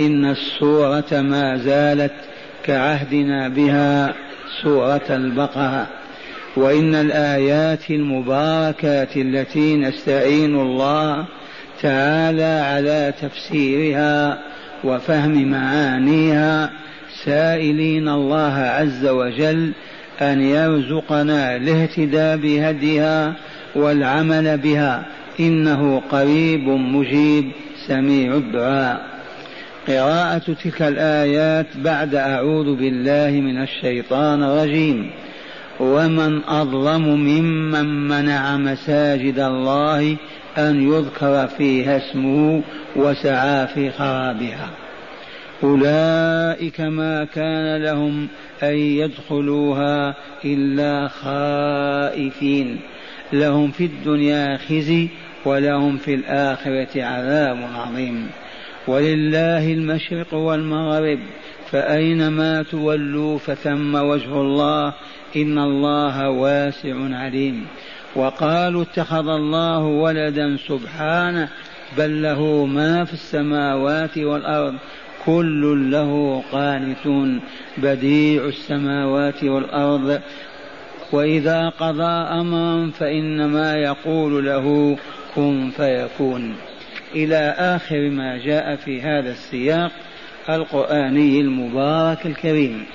إن السورة ما زالت كعهدنا بها سورة البقرة. وإن الآيات المباركات التي نستعين الله تعالى على تفسيرها وفهم معانيها سائلين الله عز وجل أن يرزقنا الاهتداء بهديها والعمل بها. إنه قريب مجيب سميع الدعاء. قراءة تلك الآيات بعد أعوذ بالله من الشيطان الرجيم. ومن أظلم ممن منع مساجد الله أن يذكر فيها اسمه وسعى في خرابها. أولئك ما كان لهم أن يدخلوها إلا خائفين. لهم في الدنيا خزي ولهم في الآخرة عذاب عظيم. ولله المشرق والمغرب فأينما تولوا فثم وجه الله إن الله واسع عليم. وقالوا اتخذ الله ولدا سبحانه بل له ما في السماوات والأرض كل له قانتون. بديع السماوات والأرض وإذا قضى أمرا فإنما يقول له كن فيكون. إلى آخر ما جاء في هذا السياق القرآني المبارك الكريم.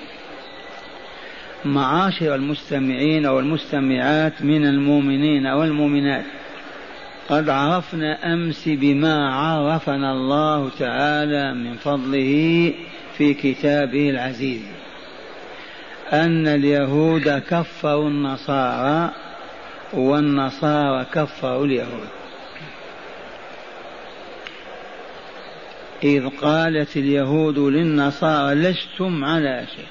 معاشر المستمعين والمستمعات من المؤمنين والمؤمنات قد عرفنا أمس بما عرفنا الله تعالى من فضله في كتابه العزيز أن اليهود كفروا النصارى والنصارى كفروا اليهود. إذ قالت اليهود للنصارى لستم على شيء.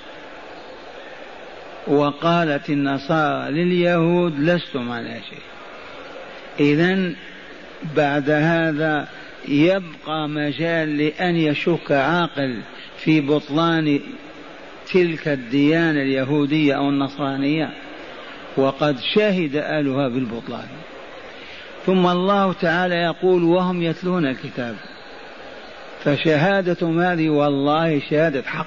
وقالت النصارى لليهود لستم على شيء. إذا بعد هذا يبقى مجال لأن يشك عاقل في بطلان تلك الديانة اليهودية أو النصرانية وقد شهد أهلها بالبطلان. ثم الله تعالى يقول وهم يتلون الكتاب. فشهادة هذه والله شهادة حق.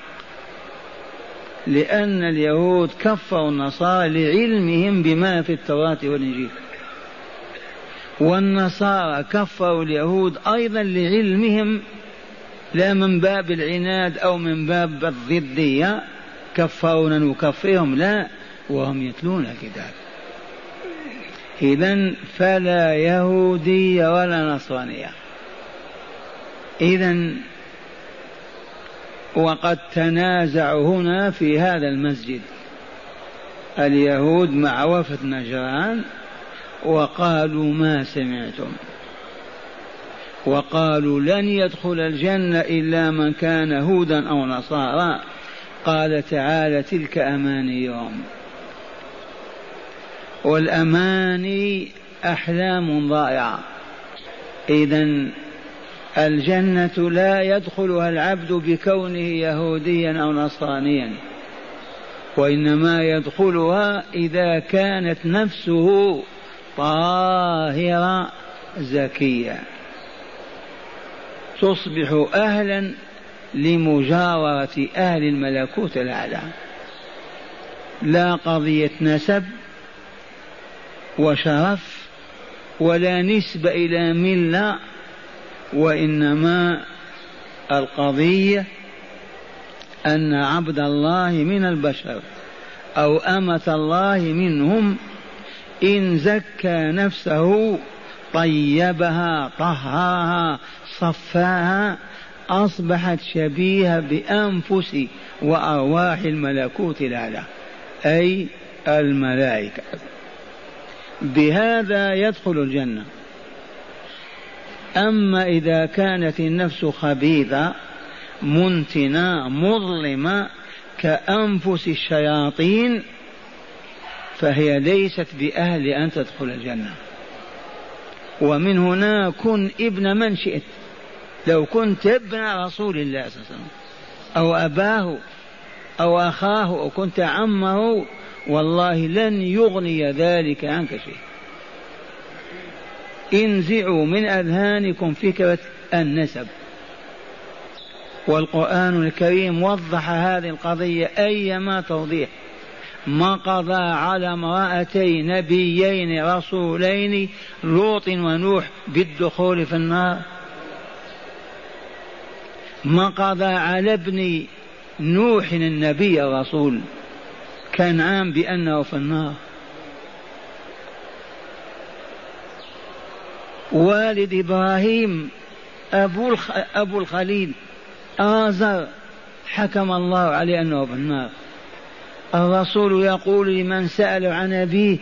لأن اليهود كفروا النصارى لعلمهم بما في التوراة والإنجيل. والنصارى كفروا اليهود أيضا لعلمهم لا من باب العناد أو من باب الضدية. كفرونا نكفرهم لا وهم يتلون الكتاب. إذا فلا يهودية ولا نصرانية. إذا وقد تنازعوا هنا في هذا المسجد. اليهود مع وفد نجران وقالوا ما سمعتم. وقالوا لن يدخل الجنة إلا من كان هودا أو نصارى. قال تعالى تلك أمانيهم والأماني أحلام ضائعة. إذا الجنة لا يدخلها العبد بكونه يهوديا أو نصرانيا وإنما يدخلها إذا كانت نفسه طاهرة زكية. تصبح أهلا لمجاورة أهل الملكوت الأعلى لا قضية نسب وشرف ولا نسبة إلى ملة وإنما القضية أن عبد الله من البشر أو أمة الله منهم إن زكى نفسه طيبها طهرها صفاها أصبحت شبيهة بأنفس وأرواح الملكوت الأعلى أي الملائكة. بهذا يدخل الجنة. أما إذا كانت النفس خبيثة منتنة مظلمة كأنفس الشياطين فهي ليست بأهل أن تدخل الجنة. ومن هنا كن ابن من شئت. لو كنت ابن رسول الله صلى الله عليه وسلم أو أباه أو أخاه أو كنت عمه والله لن يغني ذلك عنك شيء انزعوا من أذهانكم فكرة النسب. والقرآن الكريم وضح هذه القضية أيما توضيح. ما قضى على امرأتي نبيين رسولين لوط ونوح بالدخول في النار. ما قضى على ابن نوح النبي الرسول كنعان بأنه في النار. والد إبراهيم أبو, أبو الخليل آزر حكم الله عليه أنه في النار. الرسول يقول لمن سأل عن أبيه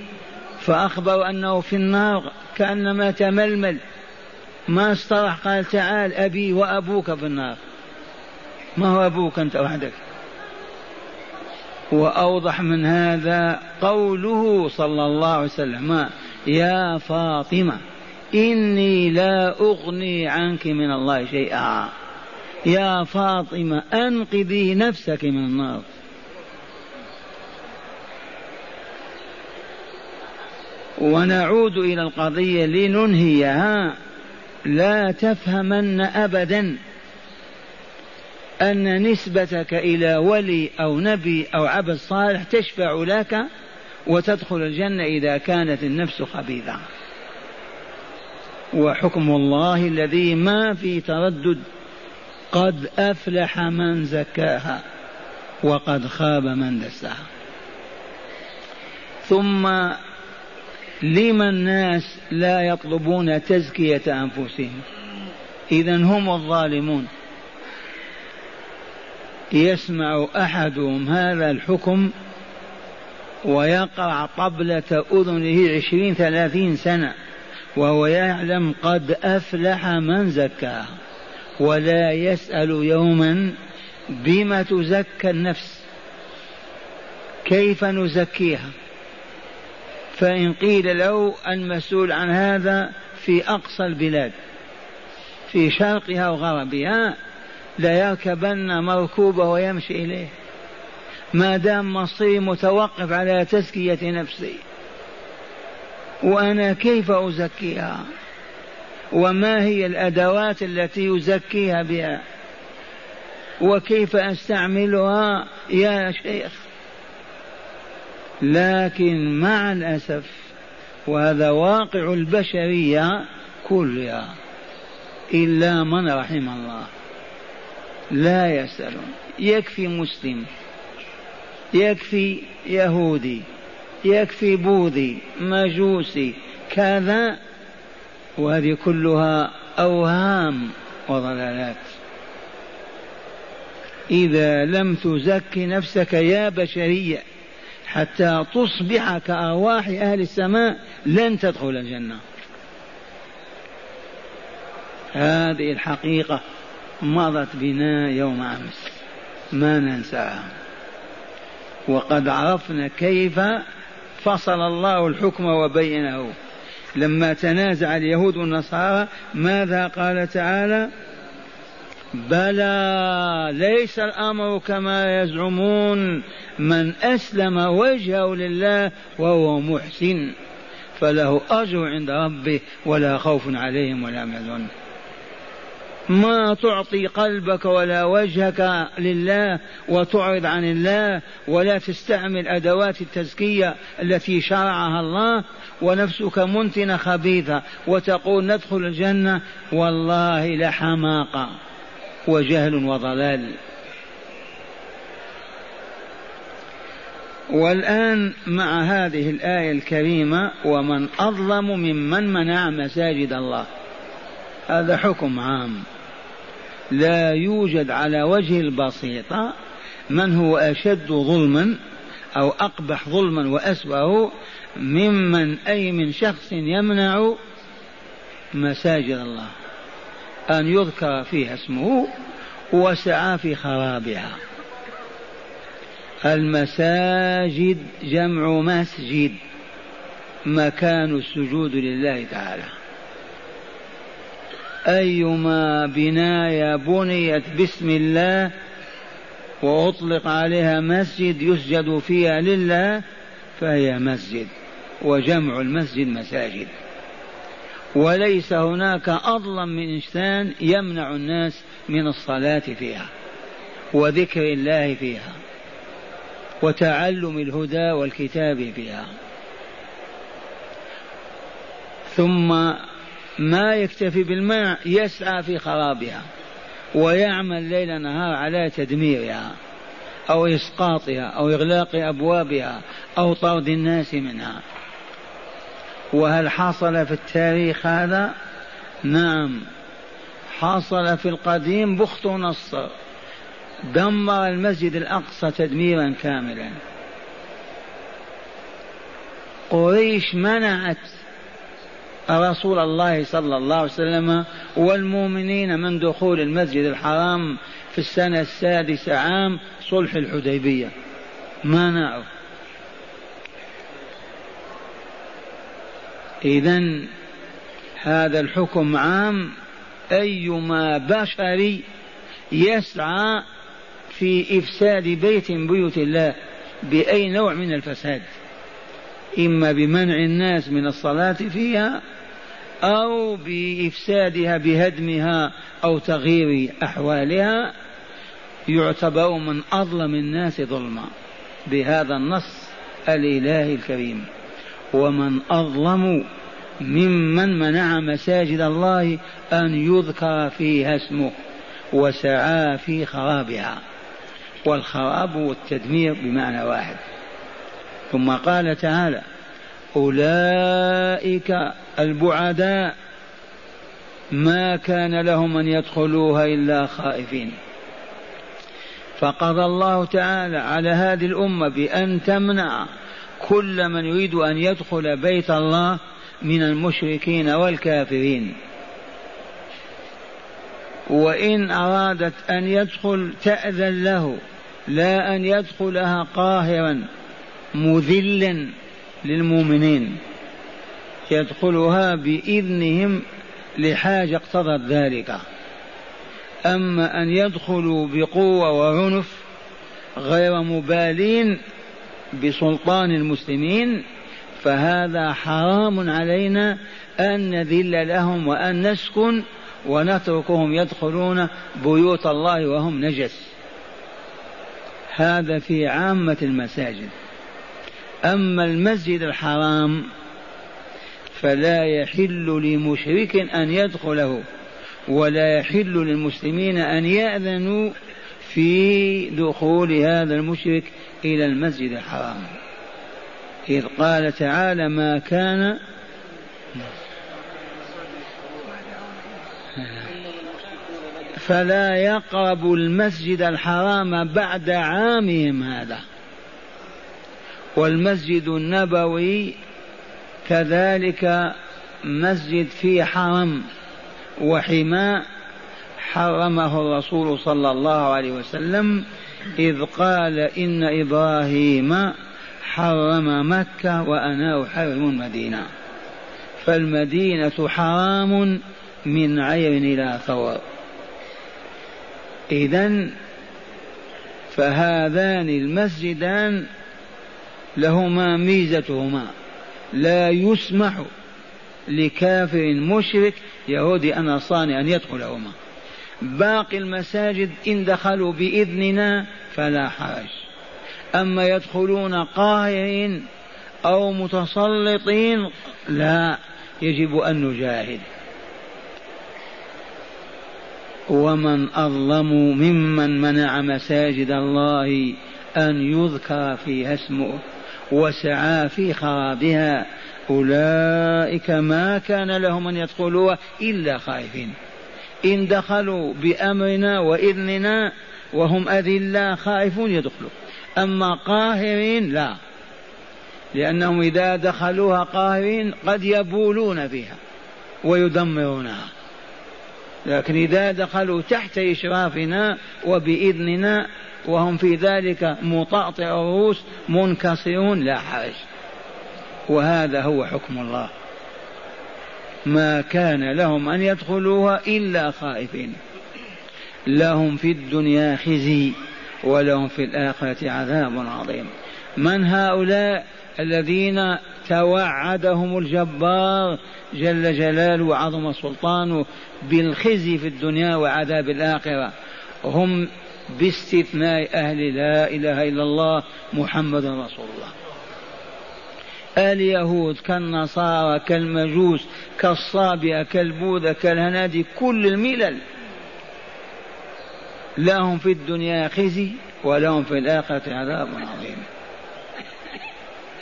فأخبر أنه في النار كأنما تململ. ما استرح قال تعال أبي وأبوك في النار. ما هو أبوك أنت وحدك؟ وأوضح من هذا قوله صلى الله عليه وسلم يا فاطمة. إني لا أغني عنك من الله شيئا. يا فاطمة أنقذي نفسك من النار. ونعود إلى القضية لننهيها. لا تفهمن أبدا أن نسبتك إلى ولي أو نبي أو عبد صالح تشفع لك وتدخل الجنة إذا كانت النفس خبيثة. وحكم الله الذي ما في تردد. قد أفلح من زكاها وقد خاب من دساها. ثم لما الناس لا يطلبون تزكية أنفسهم؟ إذا هم الظالمون. يسمع أحدهم هذا الحكم ويقرع طبلة أذنه عشرين ثلاثين سنة. وهو يعلم قد أفلح من زكاها ولا يسأل يوما بما تزكى النفس كيف نزكيها؟ فإن قيل له المسؤول عن هذا في أقصى البلاد في شرقها وغربها ليركبن مركوبه ويمشي إليه. ما دام مصيري متوقف على تزكية نفسي. وأنا كيف أزكيها؟ وما هي الأدوات التي يزكيها بها؟ وكيف أستعملها يا شيخ؟ لكن مع الأسف وهذا واقع البشرية كلها إلا من رحم الله. لا يسألون يكفي مسلم يكفي يهودي. يكفي بوذي مجوسي كذا وهذه كلها أوهام وضلالات. إذا لم تزك نفسك يا بشرية حتى تصبح كأرواح أهل السماء لن تدخل الجنة. هذه الحقيقة مضت بنا يوم أمس. ما ننساها. وقد عرفنا كيف فصل الله الحكم وبينه. لما تنازع اليهود والنصارى ماذا قال تعالى؟ بلى ليس الأمر كما يزعمون. من أسلم وجهه لله وهو محسن فله أجر عند ربه ولا خوف عليهم ولا يحزنون. ما تعطي قلبك ولا وجهك لله وتعرض عن الله ولا تستعمل أدوات التزكية التي شرعها الله ونفسك منتنه خبيثة وتقول ندخل الجنة والله لحماقه وجهل وضلال. والآن مع هذه الآية الكريمة ومن أظلم ممن منع مساجد الله. هذا حكم عام. لا يوجد على وجه البسيطة من هو أشد ظلما أو أقبح ظلما وأسوأ ممن أي من شخص يمنع مساجد الله. أن يذكر فيها اسمه وسعى في خرابها. المساجد جمع مسجد. مكان السجود لله تعالى. أيما بناية بنيت باسم الله وأطلق عليها مسجد يسجد فيها لله فهي مسجد وجمع المسجد مساجد. وليس هناك أظلم من إنسان يمنع الناس من الصلاة فيها وذكر الله فيها وتعلم الهدى والكتاب فيها. ثم ما يكتفي بالماء يسعى في خرابها ويعمل ليل نهار على تدميرها أو إسقاطها أو إغلاق أبوابها أو طرد الناس منها. وهل حصل في التاريخ هذا؟ نعم حصل في القديم بخت نصر دمر المسجد الأقصى تدميرا كاملا. قريش منعت رسول الله صلى الله عليه وسلم والمؤمنين من دخول المسجد الحرام في السنة السادسة عام صلح الحديبية. منعوا إذا هذا الحكم عام أيما بشري يسعى في إفساد بيت من بيوت الله بأي نوع من الفساد؟ إما بمنع الناس من الصلاة فيها أو بإفسادها بهدمها أو تغيير أحوالها يعتبر من أظلم الناس ظلما بهذا النص الإلهي الكريم. ومن أظلم ممن منع مساجد الله أن يذكر فيها اسمه وسعى في خرابها. والخراب والتدمير بمعنى واحد. ثم قال تعالى أولئك البعداء ما كان لهم أن يدخلوها إلا خائفين. فقضى الله تعالى على هذه الأمة بأن تمنع كل من يريد أن يدخل بيت الله من المشركين والكافرين. وإن أرادت أن يدخل تأذن له لا أن يدخلها قاهرا مذلا. للمؤمنين يدخلها بإذنهم لحاجة اقتضت ذلك. أما أن يدخلوا بقوة وعنف غير مبالين بسلطان المسلمين فهذا حرام علينا أن نذل لهم وأن نسكن ونتركهم يدخلون بيوت الله وهم نجس. هذا في عامة المساجد. أما المسجد الحرام فلا يحل لمشرك أن يدخله ولا يحل للمسلمين أن يأذنوا في دخول هذا المشرك إلى المسجد الحرام. إذ قال تعالى ما كان فلا يقرب المسجد الحرام بعد عامهم هذا. والمسجد النبوي كذلك مسجد فيه حرم وحماء حرمه الرسول صلى الله عليه وسلم إذ قال إن إبراهيم حرم مكة وأنا أحرم المدينة. فالمدينة حرام من عير إلى ثور. إذا فهذان المسجدان لهما ميزتهما. لا يسمح لكافر مشرك يهودي أنا صانع أن يدخلهما. باقي المساجد إن دخلوا بإذننا فلا حرج. أما يدخلون قاهرين أو متسلطين لا يجب أن نجاهد. ومن أظلم ممن منع مساجد الله أن يذكر فيها اسمه. وسعى في خرابها. أولئك ما كان لهم أن يدخلوها إلا خائفين. إن دخلوا بأمرنا وإذننا وهم أذلاء خائفون يدخلوا. أما قاهرين لا. لأنهم إذا دخلوها قاهرين قد يبولون فيها ويدمرونها. لكن إذا دخلوا تحت إشرافنا وبإذننا وهم في ذلك مطاطئ الرؤوس منكسرون لا حرج. وهذا هو حكم الله. ما كان لهم أن يدخلوها إلا خائفين. لهم في الدنيا خزي ولهم في الآخرة عذاب عظيم. من هؤلاء الذين توعدهم الجبار جل جلاله وعظم سلطانه بالخزي في الدنيا وعذاب الآخرة؟ هم باستثناء أهل لا إله إلا الله محمد رسول الله. اليهود كالنصارى كالمجوس كالصابئة كالبوذا كالهنادي كل الملل. لهم في الدنيا خزي ولهم في الآخرة عذاب عظيم.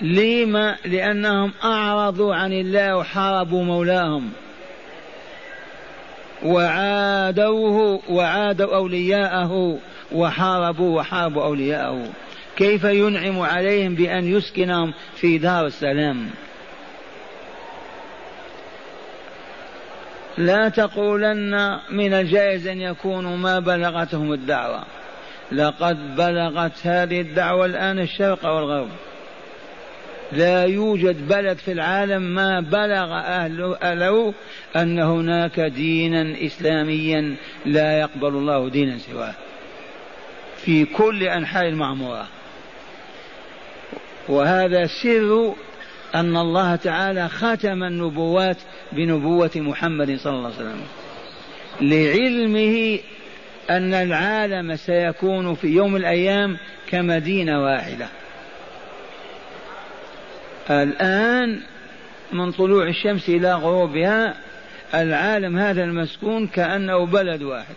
لما؟ لأنهم أعرضوا عن الله وحاربوا مولاهم. وعادوه وعادوا أولياءه وحاربوا وحاربوا أولياءه. كيف ينعم عليهم بأن يسكنهم في دار السلام؟ لا تقولن من الجائز أن يكونوا ما بلغتهم الدعوة. لقد بلغت هذه الدعوة الآن الشرق والغرب. لا يوجد بلد في العالم ما بلغ أهله, أهله أن هناك دينا إسلاميا لا يقبل الله دينا سواه. في كل أنحاء المعمورة. وهذا سر أن الله تعالى ختم النبوات بنبوة محمد صلى الله عليه وسلم. لعلمه أن العالم سيكون في يوم الأيام كمدينة واحدة. الآن من طلوع الشمس إلى غروبها العالم هذا المسكون كأنه بلد واحد.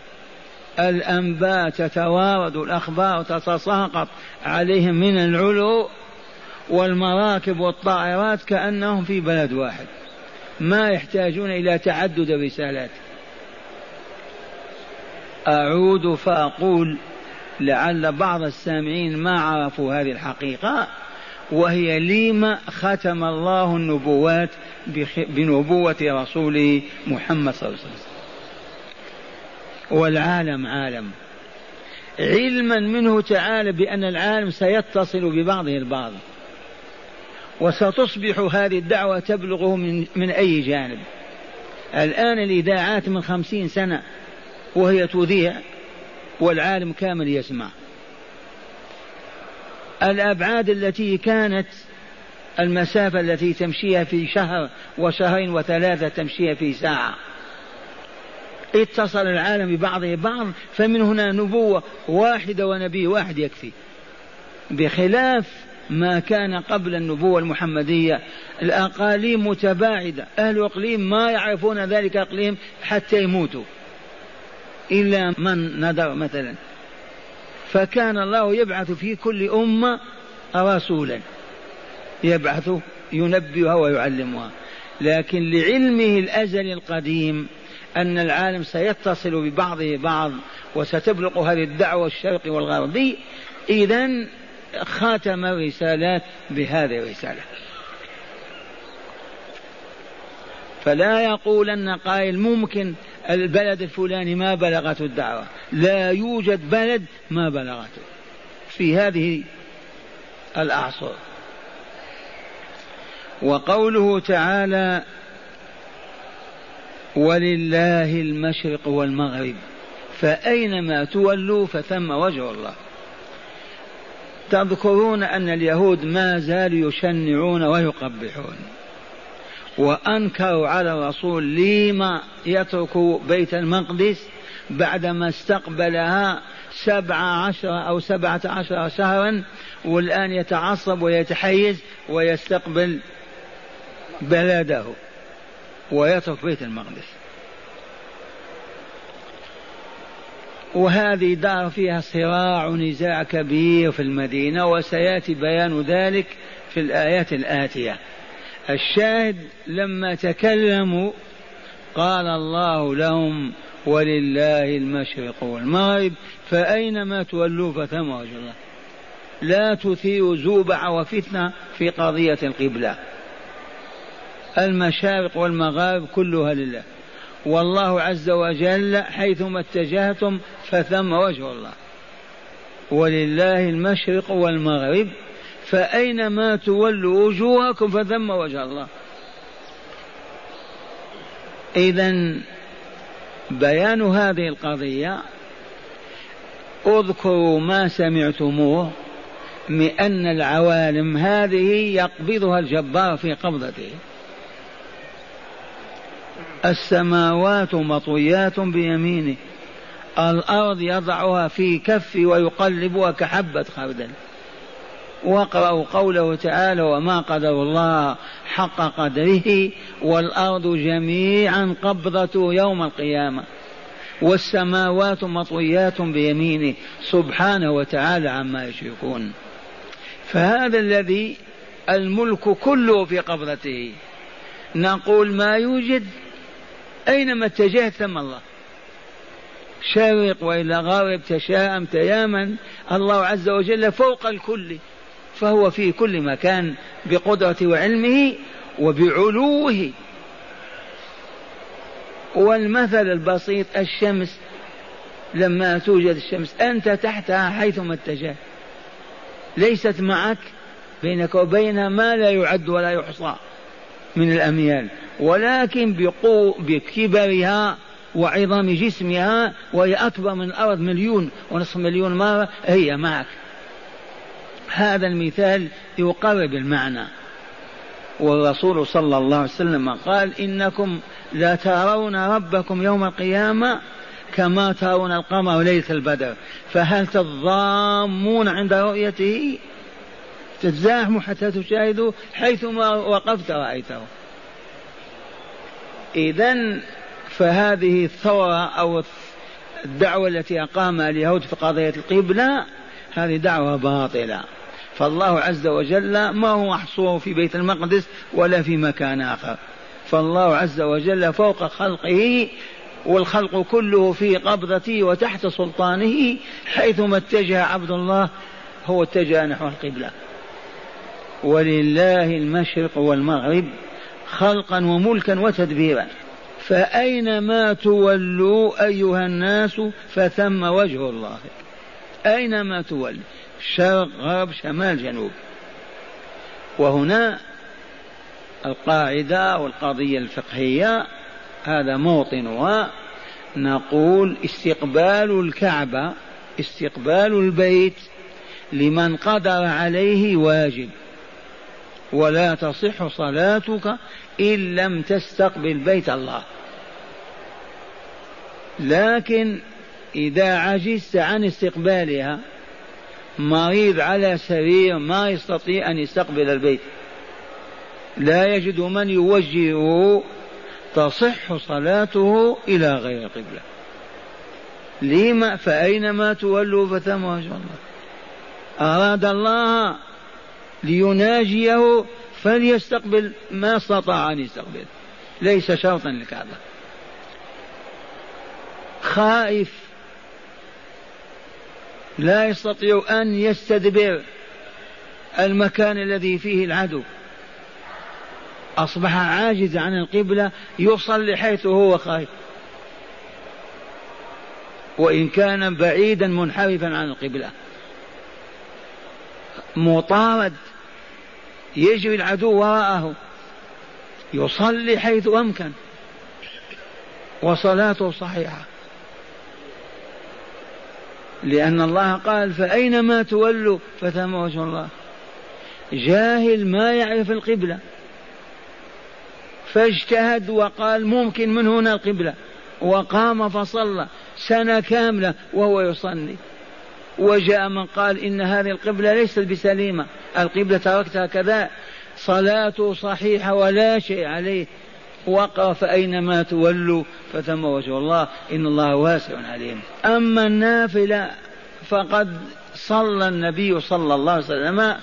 الأنباء تتوارد الأخبار تتساقط عليهم من العلو والمراكب والطائرات كأنهم في بلد واحد. ما يحتاجون إلى تعدد الرسالات. أعود فأقول لعل بعض السامعين ما عرفوا هذه الحقيقة وهي لما ختم الله النبوات بنبوة رسوله محمد صلى الله عليه وسلم. والعالم عالم. علما منه تعالى بأن العالم سيتصل ببعضه البعض. وستصبح هذه الدعوة تبلغه من, من أي جانب. الآن الإذاعات من خمسين سنة وهي تذيع والعالم كامل يسمع. الأبعاد التي كانت المسافة التي تمشيها في شهر وشهرين وثلاثة تمشيها في ساعة. اتصل العالم ببعضه بعض فمن هنا نبوة واحدة ونبي واحد يكفي. بخلاف ما كان قبل النبوة المحمدية الأقاليم متباعدة. أهل إقليم ما يعرفون ذلك إقليم حتى يموتوا. إلا من ندر مثلا. فكان الله يبعث في كل أمة رسولا. يبعث ينبئها ويعلمها. لكن لعلمه الأزلي القديم أن العالم سيتصل ببعضه بعض وستبلغ هذه الدعوة الشرقي والغربي إذا خاتم الرسالات بهذه الرسالة. فلا يقولن قائل ممكن البلد الفلاني ما بلغته الدعوة. لا يوجد بلد ما بلغته. في هذه الأعصار. وقوله تعالى ولله المشرق والمغرب. فأينما تولوا فثم وجه الله. تذكرون أن اليهود ما زالوا يشنعون ويقبحون. وأنكروا على الرسول لما يترك بيت المقدس بعدما استقبلها سبع عشر أو سبعة عشر شهرا والآن يتعصب ويتحيز ويستقبل بلده. ويترك بيت المقدس. وهذه دار فيها صراع ونزاع كبير في المدينة وسيأتي بيان ذلك في الآيات الآتية. الشاهد لما تكلموا قال الله لهم ولله المشرق والمغرب فأينما تولوا فثم وجه الله لا تثيروا زوبع وفتنة في قضية القبلة. المشارق والمغارب كلها لله. والله عز وجل حيثما اتجهتم فثم وجه الله. ولله المشرق والمغرب فأينما تولوا وجوهكم فثم وجه الله. إذا بيان هذه القضية اذكروا ما سمعتموه من أن العوالم هذه يقبضها الجبار في قبضته. السماوات مطويات بيمينه. الأرض يضعها في كف ويقلبها كحبة خردل. واقرأوا قوله تعالى وما قدر الله حق قدره والأرض جميعا قبضته يوم القيامة. والسماوات مطويات بيمينه. سبحانه وتعالى عما يشركون. فهذا الذي الملك كله في قبضته. نقول ما يوجد أينما اتجهت ثم الله. شرق وإلى غرب تشاءم تياما الله عز وجل فوق الكل فهو في كل مكان بقدرته وعلمه وبعلوه. والمثل البسيط الشمس. لما توجد الشمس أنت تحتها حيثما اتجهت. ليست معك بينك وبينها ما لا يعد ولا يحصى. من الأميال ولكن بقو بكبرها وعظم جسمها وهي أكبر من الأرض مليون ونصف مليون مرة هي معك. هذا المثال يقرب المعنى. والرسول صلى الله عليه وسلم قال إنكم لا ترون ربكم يوم القيامة كما ترون القمر ليلة البدر. فهل تضامون عند رؤيته؟ تتزاحموا حتى تشاهدوا حيثما وقفت رأيته. إذا فهذه الثورة أو الدعوة التي أقامها اليهود في قضية القبلة هذه دعوة باطلة. فالله عز وجل ما هو محصور في بيت المقدس ولا في مكان آخر. فالله عز وجل فوق خلقه والخلق كله في قبضته وتحت سلطانه حيثما اتجه عبد الله هو اتجه نحو القبلة. ولله المشرق والمغرب خلقا وملكا وتدبيرا. فأينما تولوا أيها الناس فثم وجه الله. أينما تولوا شرق غرب شمال جنوب. وهنا القاعدة والقضية الفقهية هذا موطنها نقول استقبال الكعبة استقبال البيت لمن قدر عليه واجب. ولا تصح صلاتك إن لم تستقبل بيت الله. لكن إذا عجزت عن استقبالها مريض على سرير ما يستطيع أن يستقبل البيت. لا يجد من يوجهه تصح صلاته إلى غير القبلة لما فأينما تولوا فثم وجه الله. أراد الله ليناجيه فليستقبل ما استطاع أن يستقبل. ليس شرطا للكعبة. خائف لا يستطيع أن يستدبر المكان الذي فيه العدو. أصبح عاجز عن القبلة يصلي حيث هو خائف. وإن كان بعيدا منحرفا عن القبلة. مطارد يجري العدو وراءه يصلي حيث أمكن. وصلاته صحيحة. لأن الله قال فأينما تولوا؟ فثم وجه الله. جاهل ما يعرف القبلة. فاجتهد وقال ممكن من هنا القبلة. وقام فصلى سنة كاملة وهو يصلي. وجاء من قال إن هذه القبلة ليست بسليمة. القبلة تركتها كذا. صلاته صحيحة ولا شيء عليه. وقف أينما تولوا فثم وجه الله. إن الله واسع عليم. أما النافلة فقد صلى النبي صلى الله عليه وسلم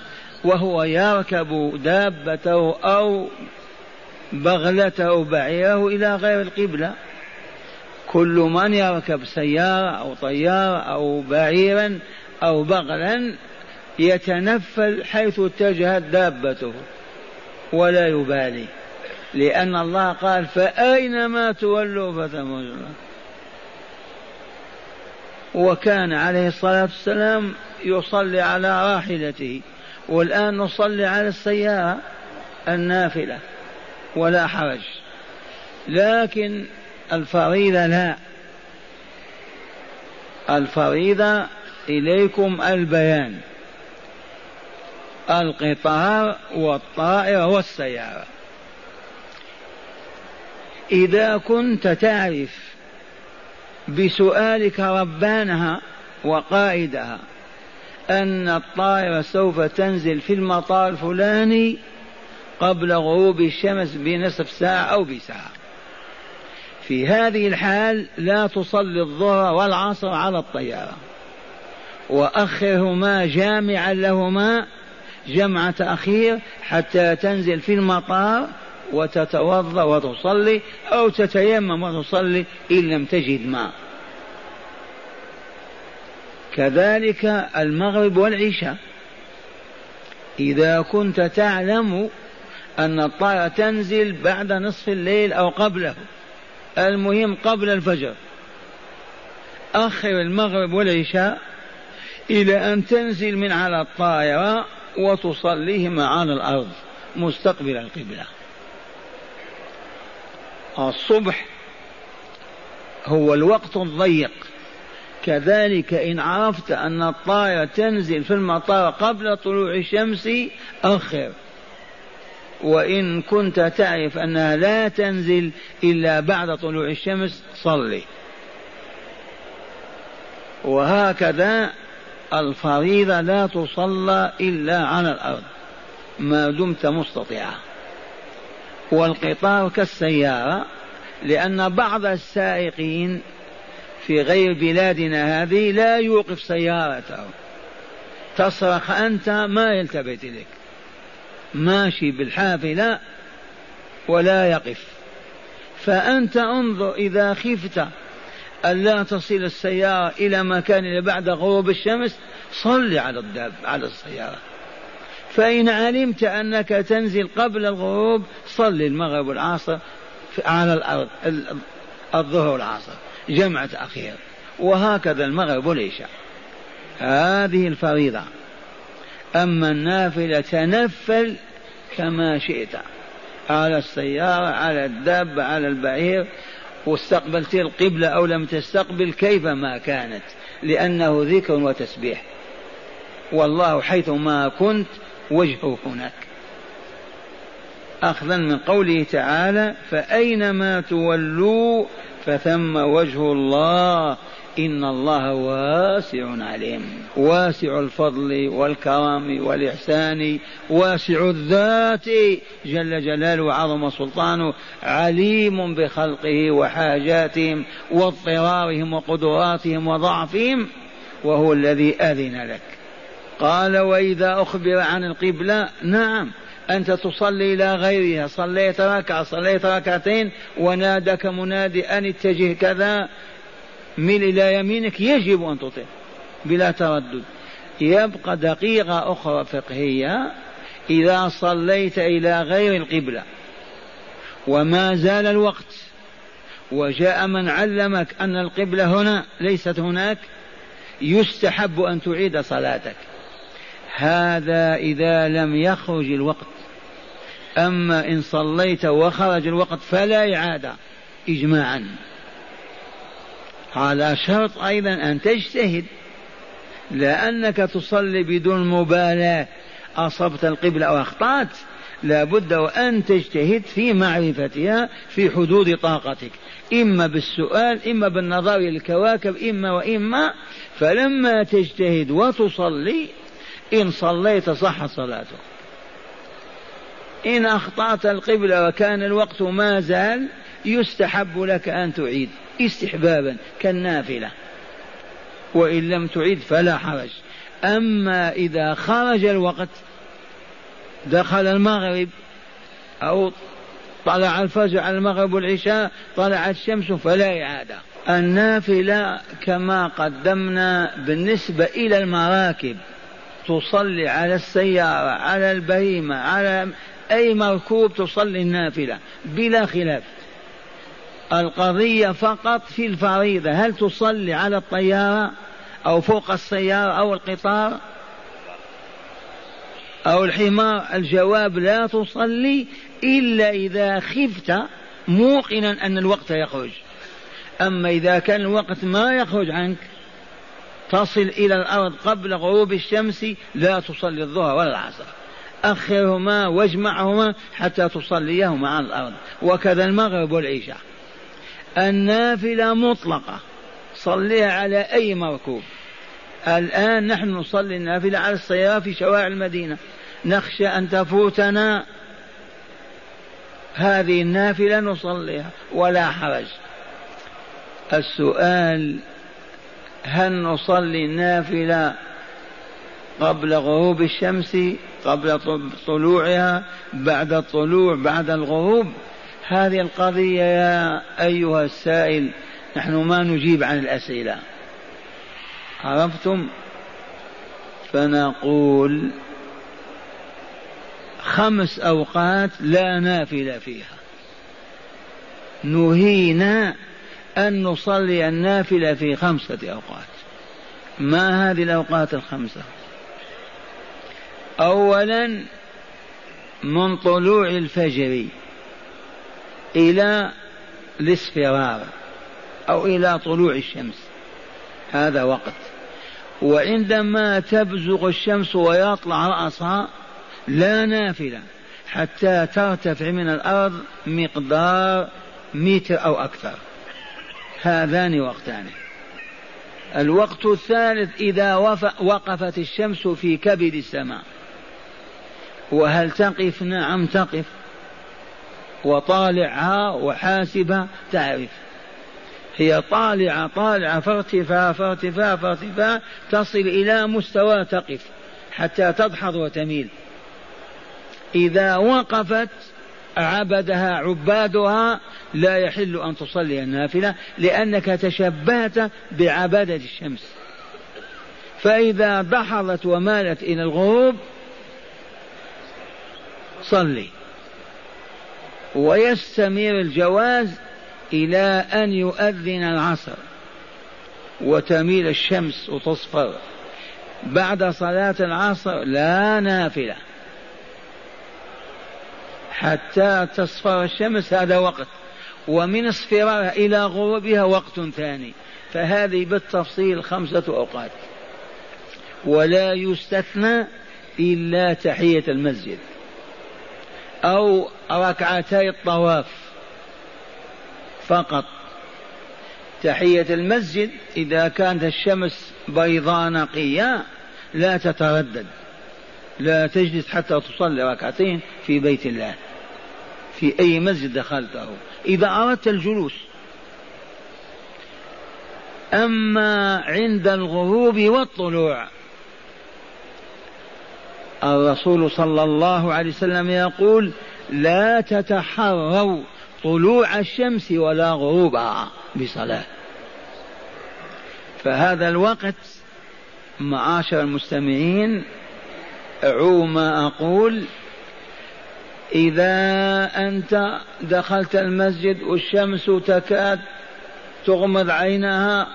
وهو يركب دابته أو بغلته بعيره إلى غير القبلة. كل من يركب سيارة أو طيارة أو بعيرا أو بغلا يتنفل حيث اتجهت دابته ولا يبالي. لأن الله قال فأينما تولوا فثم وكان عليه الصلاة والسلام يصلي على راحلته. والآن نصلي على السيارة النافلة ولا حرج. لكن الفريضة لا. الفريضة إليكم البيان. القطار والطائرة والسيارة. إذا كنت تعرف بسؤالك ربانها وقائدها أن الطائرة سوف تنزل في المطار الفلاني قبل غروب الشمس بنصف ساعة أو بساعة. في هذه الحال لا تصلي الظهر والعصر على الطيارة. وأخرهما جامعا لهما جمع تأخير حتى تنزل في المطار وتتوضأ وتصلي أو تتيمم وتصلي إن لم تجد ماء. كذلك المغرب والعشاء. إذا كنت تعلم أن الطائرة تنزل بعد نصف الليل أو قبله. المهم قبل الفجر. أخر المغرب والعشاء إلى أن تنزل من على الطائرة وتصليهما على الأرض مستقبل القبلة. الصبح هو الوقت الضيق. كذلك إن عرفت أن الطائرة تنزل في المطار قبل طلوع الشمس أخر. وإن كنت تعرف أنها لا تنزل إلا بعد طلوع الشمس صلي. وهكذا الفريضة لا تصلى إلا على الأرض ما دمت مستطيعا والقطار كالسيارة لأن بعض السائقين في غير بلادنا هذه لا يوقف سيارته. تصرخ أنت ما يلتفت إليك. ماشي بالحافلة ولا يقف. فأنت انظر إذا خفت ألا تصل السيارة إلى مكان بعد غروب الشمس صل على الداب على السيارة. فإن علمت أنك تنزل قبل الغروب صل المغرب والعصر على الأرض الظهر والعصر جمع تأخير وهكذا المغرب والعشاء. هذه الفريضة. أما النافلة تنفل كما شئت. على السيارة على الدابة على البعير. واستقبلت القبلة أو لم تستقبل كيفما كانت. لأنه ذكر وتسبيح. والله حيثما كنت وجهه هناك. أخذا من قوله تعالى فأينما تولوا فثم وجه الله. إن الله واسع عليم. واسع الفضل والكرم والإحسان واسع الذات. جل جلاله وعظم سلطانه عليم بخلقه وحاجاتهم واضطرارهم وقدراتهم وضعفهم وهو الذي أذن لك. قال وإذا أخبر عن القبلة نعم أنت تصلي إلى غيرها. صليت ركعة صليت ركعتين ونادك منادي أن اتجه كذا. مل إلى يمينك يجب أن تطيع بلا تردد. يبقى دقيقة أخرى فقهية. إذا صليت إلى غير القبلة وما زال الوقت وجاء من علمك أن القبلة هنا ليست هناك يستحب أن تعيد صلاتك. هذا إذا لم يخرج الوقت. أما إن صليت وخرج الوقت فلا إعادة إجماعا. على شرط أيضا أن تجتهد لأنك تصلي بدون مبالاة أصبت القبلة أو أخطأت لابد وأن تجتهد في معرفتها في حدود طاقتك إما بالسؤال إما بالنظر إلى الكواكب إما وإما فلما تجتهد وتصلي إن صليت صح صلاتك إن أخطأت القبلة وكان الوقت ما زال يستحب لك أن تعيد. استحبابا كالنافلة. وإن لم تعيد فلا حرج. أما إذا خرج الوقت دخل المغرب أو طلع الفجر على المغرب والعشاء طلعت الشمس فلا إعادة. النافلة كما قدمنا بالنسبة إلى المراكب. تصلي على السيارة على البهيمة على أي مركوب تصلي النافلة بلا خلاف. القضية فقط في الفريضة. هل تصلي على الطيارة أو فوق السيارة أو القطار؟ أو الحمار؟ الجواب لا تصلي إلا إذا خفت موقنا أن الوقت يخرج. أما إذا كان الوقت ما يخرج عنك تصل إلى الأرض قبل غروب الشمس لا تصلي الظهر ولا العصر. أخرهما واجمعهما حتى تصليهما على الأرض. وكذا المغرب والعشاء. النافلة مطلقة. صليها على أي مركوب. الآن نحن نصلي النافلة على السيارة في شوارع المدينة. نخشى أن تفوتنا. هذه النافلة نصليها ولا حرج. السؤال هل نصلي النافلة قبل غروب الشمس قبل طلوعها بعد الطلوع بعد الغروب؟ هذه القضية يا أيها السائل نحن ما نجيب عن الأسئلة. عرفتم؟ فنقول خمس أوقات لا نافلة فيها. نهينا أن نصلي النافلة في خمسة أوقات. ما هذه الأوقات الخمسة؟ أولا من طلوع الفجر. إلى الاصفرار أو إلى طلوع الشمس. هذا وقت. وعندما تبزغ الشمس ويطلع رأسها لا نافلة حتى ترتفع من الأرض مقدار متر أو أكثر. هذان وقتان. الوقت الثالث إذا وقفت الشمس في كبد السماء. وهل تقف؟ نعم تقف. وطالعها وحاسبها تعرف. هي طالعة طالعة فارتفاع فارتفاع فارتفاع تصل إلى مستوى تقف حتى تدحض وتميل. إذا وقفت عبدها عبادها لا يحل أن تصلي النافلة لأنك تشبهت بعبادة الشمس. فإذا دحضت ومالت إلى الغروب صلي. ويستمر الجواز إلى أن يؤذن العصر وتميل الشمس وتصفر. بعد صلاة العصر لا نافلة. حتى تصفر الشمس هذا وقت. ومن اصفرارها إلى غروبها وقت ثاني. فهذه بالتفصيل خمسة أوقات. ولا يستثنى إلا تحية المسجد. أو ركعتي الطواف فقط. تحية المسجد إذا كانت الشمس بيضاء نقية لا تتردد لا تجلس حتى تصلي ركعتين في بيت الله في أي مسجد دخلته إذا أردت الجلوس. أما عند الغروب والطلوع الرسول صلى الله عليه وسلم يقول لا تتحروا طلوع الشمس ولا غروبها بصلاة. فهذا الوقت معاشر المستمعين أعو ما أقول إذا أنت دخلت المسجد والشمس تكاد تغمض عينها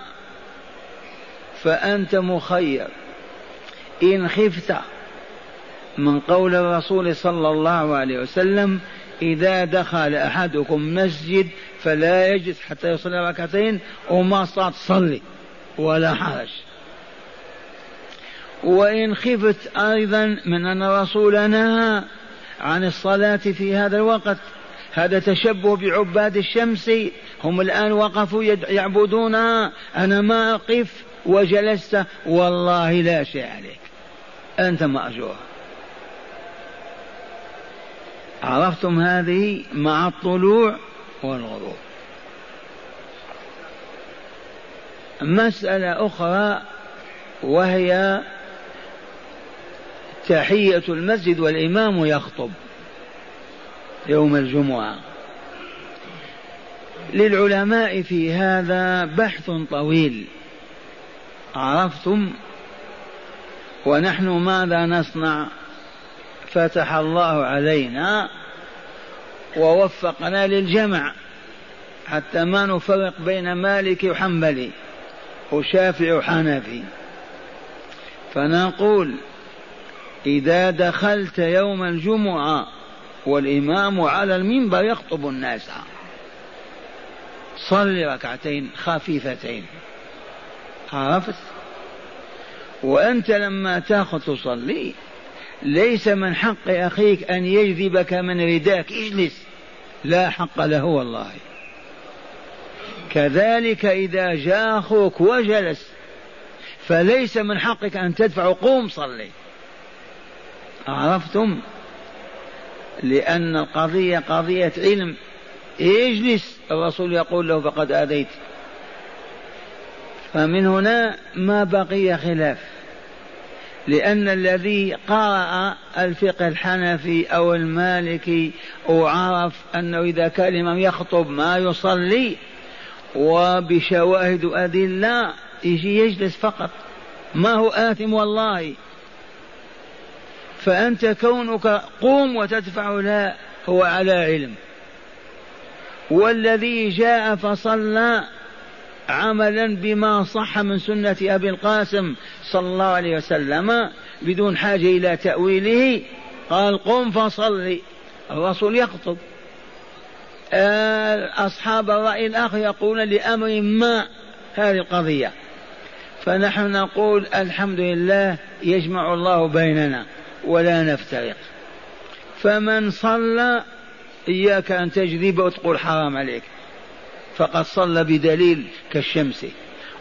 فأنت مخير. إن خفت من قول الرسول صلى الله عليه وسلم إذا دخل أحدكم مسجد فلا يجلس حتى يصلي ركعتين وما صار تصلي ولا حرج. وإن خفت أيضا من أن الرسول نهى عن الصلاة في هذا الوقت هذا تشبه بعباد الشمس هم الآن وقفوا يعبدونها أنا ما أقف وجلست والله لا شيء عليك أنت مأجور. عرفتم هذه مع الطلوع والغروب. مسألة أخرى وهي تحية المسجد والإمام يخطب يوم الجمعة. للعلماء في هذا بحث طويل. عرفتم؟ ونحن ماذا نصنع؟ فتح الله علينا ووفقنا للجمع حتى ما نفرق بين مالك وحنبلي وشافعي وحنفي فنقول إذا دخلت يوم الجمعة والإمام على المنبر يخطب الناس. صل ركعتين خفيفتين. عرفت؟ وأنت لما تأخذ تصلي ليس من حق أخيك أن يجذبك من رداك. اجلس. لا حق له والله. كذلك إذا جاء أخوك وجلس فليس من حقك أن تدفع. قوم صلي. عرفتم؟ لأن القضية قضية علم. اجلس. الرسول يقول له فقد آذيت. فمن هنا ما بقي خلاف. لأن الذي قرأ الفقه الحنفي أو المالكي وعرف أنه إذا كان الإمام يخطب ما يصلي وبشواهد أدلة يجي يجلس فقط. ما هو آثم والله؟ فأنت كونك قوم وتدفع لا هو على علم. والذي جاء فصلى عملا بما صح من سنة أبي القاسم صلى الله عليه وسلم بدون حاجة إلى تأويله. قال قم فصلي الرسول يخطب. أصحاب الرأي الآخر يقولون لأمر ما هذه القضية. فنحن نقول الحمد لله يجمع الله بيننا ولا نفترق. فمن صلى إياك أن تجذب وتقول حرام عليك. فقد صلى بدليل كالشمس.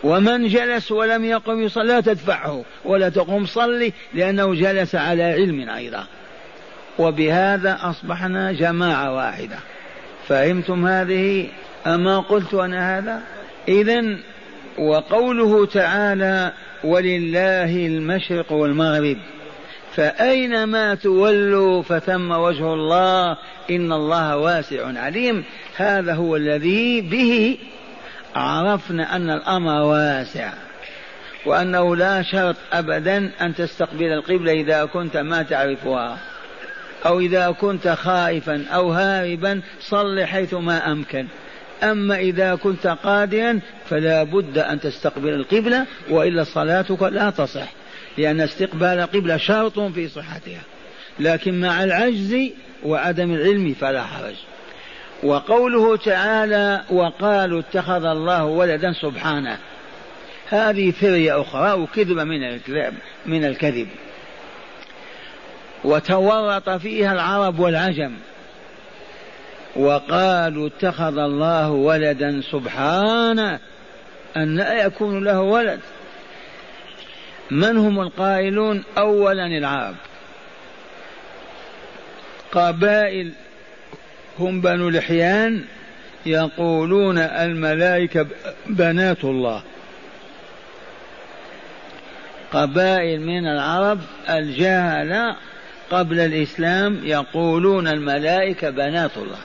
ومن جلس ولم يقم يصلي لا تدفعه ولا تقوم صلي لأنه جلس على علم أيضا. وبهذا أصبحنا جماعة واحدة. فهمتم هذه؟ أما قلت أنا هذا؟ إذا وقوله تعالى ولله المشرق والمغرب فأينما تولوا فثم وجه الله إن الله واسع عليم. هذا هو الذي به عرفنا أن الأمر واسع وأنه لا شرط أبدا أن تستقبل القبلة إذا كنت ما تعرفها أو إذا كنت خائفا أو هاربا صل حيث ما أمكن. أما إذا كنت قادرا فلا بد أن تستقبل القبلة وإلا صلاتك لا تصح. لأن استقبال القبلة شرط في صحتها. لكن مع العجز وعدم العلم فلا حرج. وقوله تعالى وقالوا اتخذ الله ولدا سبحانه. هذه فرية أخرى وكذبة من الكذب من الكذب. وتورط فيها العرب والعجم. وقالوا اتخذ الله ولدا سبحانه. أن لا يكون له ولد. من هم القائلون أولا العرب؟ قبائل هم بنو لحيان يقولون الملائكة بنات الله. قبائل من العرب الجهلة قبل الإسلام يقولون الملائكة بنات الله.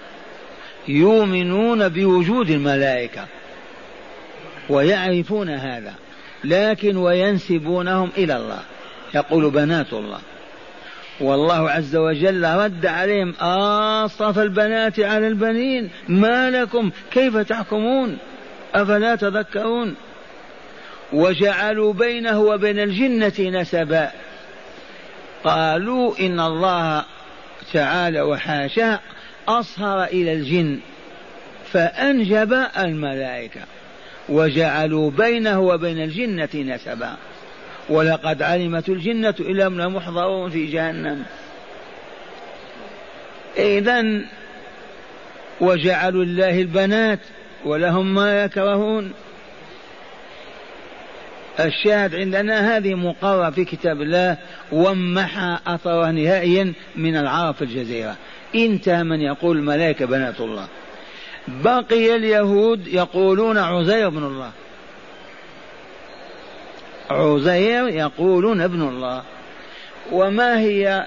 يؤمنون بوجود الملائكة ويعرفون هذا. لكن وينسبونهم إلى الله. يقول بنات الله. والله عز وجل رد عليهم أصطفى البنات على البنين ما لكم؟ كيف تحكمون؟ أفلا تذكرون؟ وجعلوا بينه وبين الجنة نسبا. قالوا إن الله تعالى وحاشاه أصهر إلى الجن فأنجب الملائكة. وجعلوا بينه وبين الجنة نسبا. ولقد علمت الجنة إلى من محضرون في جهنم. إذا وجعلوا الله البنات ولهم ما يكرهون. الشاهد عندنا هذه مقررة في كتاب الله ومحى أثرها نهائيا من العرب في الجزيرة. انتهى من يقول الملائكة بنات الله. بقي اليهود يقولون عزير بن الله. عزير يقولون ابن الله. وما هي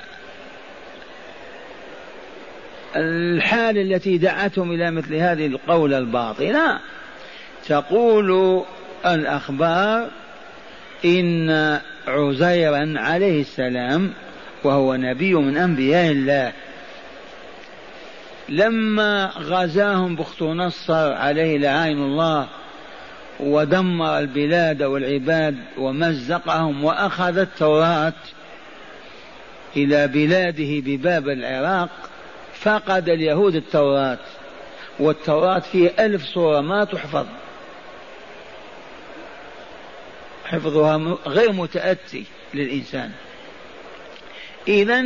الحال التي دعتهم إلى مثل هذه القول الباطلة؟ تقول الأخبار إن عزيرا عليه السلام وهو نبي من أنبياء الله. لما غزاهم بخت نصر عليه لعين الله ودمر البلاد والعباد ومزقهم وأخذ التوراة إلى بلاده بباب العراق فقد اليهود التوراة والتوراة فيه ألف سوره ما تحفظ. حفظها غير متأتي للإنسان. اذا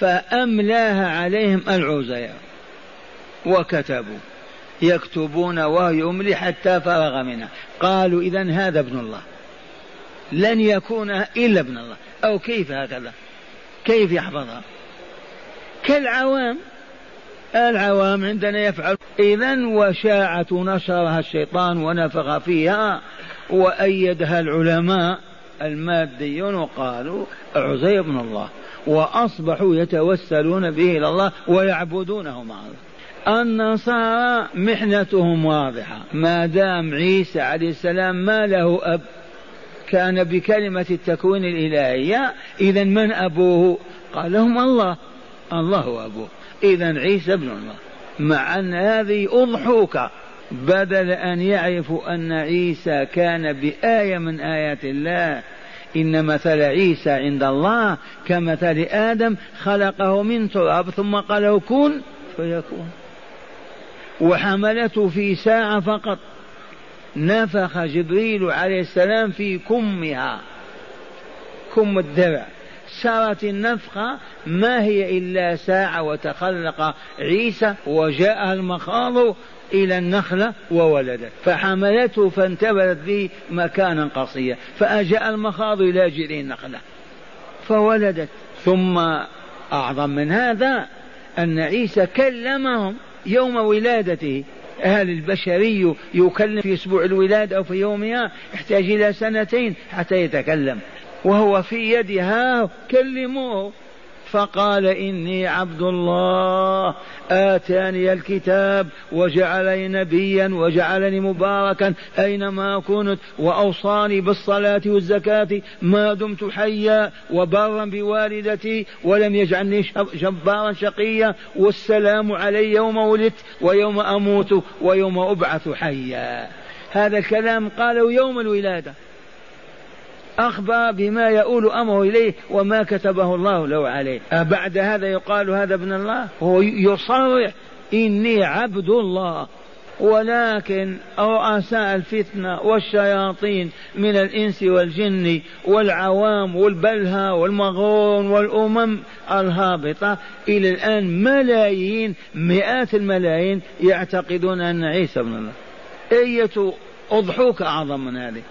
فأملاها عليهم العزير وكتبوا يكتبون وهو يملي حتى فرغ منها. قالوا إذا هذا ابن الله. لن يكون إلا ابن الله. أو كيف هكذا؟ كيف يحفظها؟ كالعوام. العوام عندنا يفعل. إذا وشاعة نشرها الشيطان ونفخ فيها وأيدها العلماء الماديون وقالوا عزير بن الله. وأصبحوا يتوسلون به إلى الله ويعبدونه مع الله النصارى محنتهم واضحة. ما دام عيسى عليه السلام ما له أب كان بكلمة التكوين الإلهية إذا من أبوه؟ قال لهم الله. الله أبوه. إذا عيسى ابن الله. مع أن هذه أضحوك. بدل أن يعرفوا أن عيسى كان بآية من آيات الله إن مثل عيسى عند الله كمثل آدم خلقه من تراب ثم قال له كن فيكون. وحملته في ساعة فقط. نفخ جبريل عليه السلام في كمها. كم الدرع. سارت النفخة ما هي إلا ساعة وتخلق عيسى وجاء المخاض إلى النخلة وولدت. فحملته فانتبذت به مكانا قصيا. فأجاء المخاض إلى جذع النخلة. فولدت. ثم أعظم من هذا أن عيسى كلمهم يوم ولادته. هل البشري يكلم في أسبوع الولادة أو في يومها؟ يحتاج إلى سنتين حتى يتكلم. وهو في يدها كلموه. فقال إني عبد الله آتاني الكتاب وجعلني نبيا وجعلني مباركا أينما كنت وأوصاني بالصلاة والزكاة ما دمت حيا وبرا بوالدتي ولم يجعلني جبارا شقيا والسلام علي يوم ولدت ويوم أموت ويوم أبعث حيا. هذا الكلام قاله يوم الولادة. أخبر بما يؤول أمره إليه وما كتبه الله له عليه. أبعد هذا يقال هذا ابن الله؟ هو يصرح إني عبد الله. ولكن رؤساء الفتنة والشياطين من الإنس والجن والعوام والبلهى والمغرون والأمم الهابطة إلى الآن ملايين مئات الملايين يعتقدون أن عيسى ابن الله. أية أضحوك أعظم من هذه؟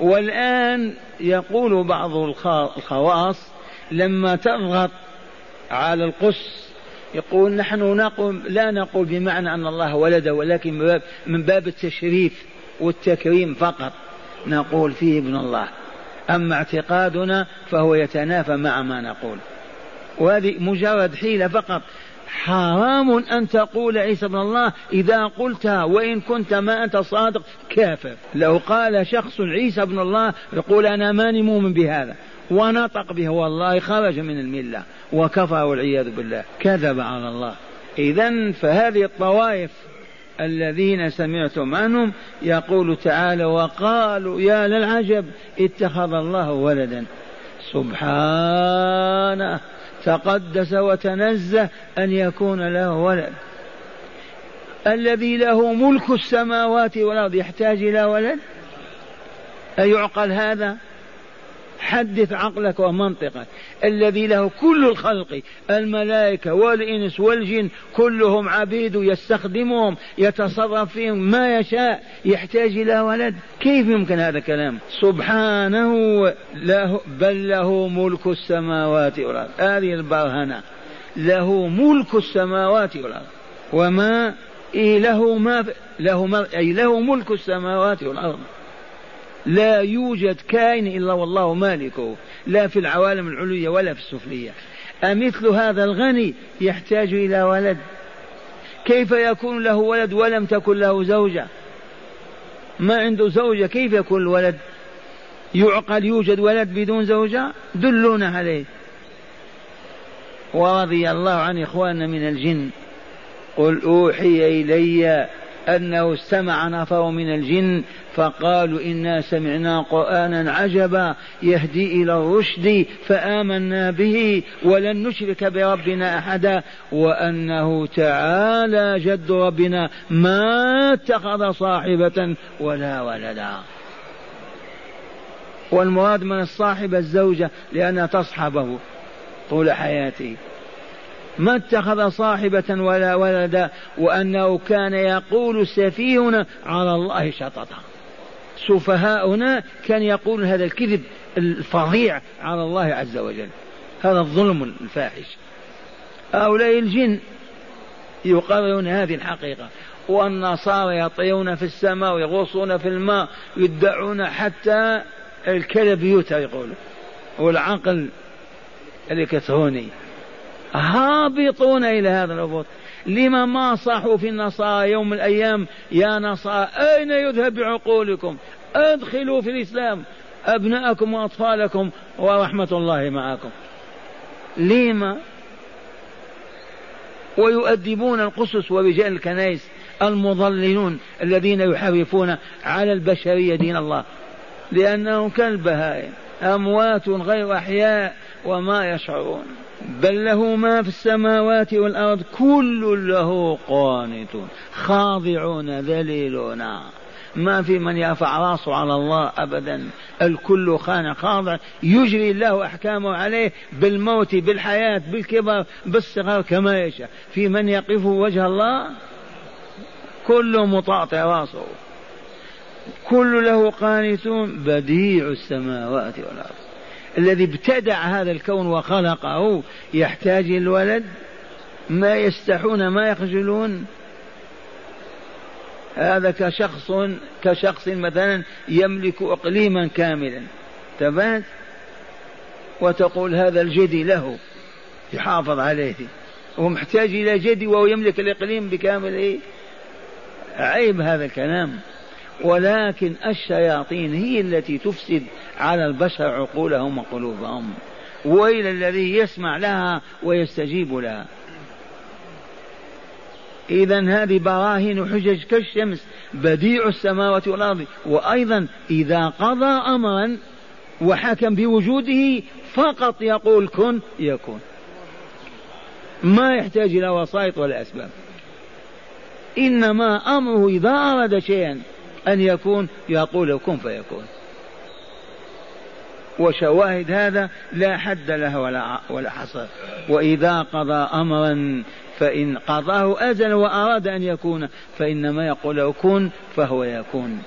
والآن يقول بعض الخواص لما تضغط على القس يقول نحن نقول لا نقول بمعنى أن الله ولد ولكن من باب التشريف والتكريم فقط نقول فيه ابن الله. أما اعتقادنا فهو يتنافى مع ما نقول. وهذه مجرد حيلة فقط. حرام أن تقول عيسى ابن الله إذا قلتها وإن كنت ما أنت صادق كافر. لو قال شخص عيسى ابن الله يقول أنا ماني مؤمن بهذا. ونطق به والله خرج من الملة وكفر والعياذ بالله. كذب على الله. إذا فهذه الطوائف الذين سمعتم عنهم يقول تعالى وقالوا يا للعجب اتخذ الله ولدا. سبحانه. تقدس وتنزه أن يكون له ولد. الذي له ملك السماوات والأرض يحتاج إلى ولد؟ أيعقل هذا؟ حدث عقلك ومنطقك. الذي له كل الخلق الملائكة والإنس والجن كلهم عبيد يستخدمهم يتصرف فيهم ما يشاء يحتاج إلى ولد. كيف يمكن هذا الكلام؟ سبحانه له بل له ملك السماوات والأرض. هذه البرهنة. له ملك السماوات والأرض. وما إيه له ما له ما أي له ملك السماوات والأرض. لا يوجد كائن إلا والله مالكه لا في العوالم العلوية ولا في السفلية. أمثل هذا الغني يحتاج إلى ولد. كيف يكون له ولد ولم تكن له زوجة؟ ما عنده زوجة كيف يكون الولد؟ يعقل يوجد ولد بدون زوجة؟ دلونا عليه. ورضي الله عن إخواننا من الجن. قل أوحي إلي أنه استمع نفر من الجن فقالوا إنا سمعنا قرآنا عجبا يهدي إلى الرشد فآمنا به ولن نشرك بربنا أحدا وأنه تعالى جد ربنا ما اتخذ صاحبة ولا ولدا. والمراد من الصاحب الزوجة لأنها تصحبه طول حياته. ما اتخذ صاحبة ولا ولدا وأنه كان يقول سفيهنا على الله شططا. سفهاؤنا كان يقول هذا الكذب الفظيع على الله عز وجل. هذا الظلم الفاحش. هؤلاء الجن يقررون هذه الحقيقة. والنصارى يطيرون في السماء ويغوصون في الماء يدعون حتى الكلب يوتى يقول. والعقل الإلكتروني هابطون إلى هذا الهبوط لما ما صاحوا في النصارى يوم الأيام يا نصارى أين يذهب بعقولكم؟ أدخلوا في الإسلام أبناءكم وأطفالكم ورحمة الله معكم. لما؟ ويؤدبون القسس ورجال الكنائس المضللون الذين يحرفون على البشرية دين الله. لأنهم كالبهائم أموات غير أحياء. وما يشعرون. بل له ما في السماوات والأرض كل له قانتون. خاضعون ذليلون. ما في من يرفع راسه على الله أبدا. الكل خان خاضع. يجري الله أحكامه عليه بالموت بالحياة بالكبر بالصغر كما يشاء. في من يقف وجه الله؟ كل مطاطع راسه. كل له قانتون. بديع السماوات والأرض. الذي ابتدع هذا الكون وخلقه يحتاج الولد؟ ما يستحون ما يخجلون؟ هذا كشخص كشخص مثلا يملك اقليما كاملا تبات وتقول هذا الجدي له يحافظ عليه. ومحتاج إلى جدي وهو يملك الإقليم بكامله عيب هذا الكلام. ولكن الشياطين هي التي تفسد على البشر عقولهم وقلوبهم. وإلى الذي يسمع لها ويستجيب لها. إذا هذه براهين حجج كالشمس بديع السماوات والأرض. وأيضا إذا قضى أمرا وحكم بوجوده فقط يقول كن يكون. ما يحتاج إلى وسائط ولا أسباب. إنما أمره إذا أراد شيئا. أن يكون يقول كن فيكون. وشواهد هذا لا حد لها ولا ولا حصر. وإذا قضى أمرا فإن قضاه أزل وأراد أن يكون فإنما يقول كن فهو يكون.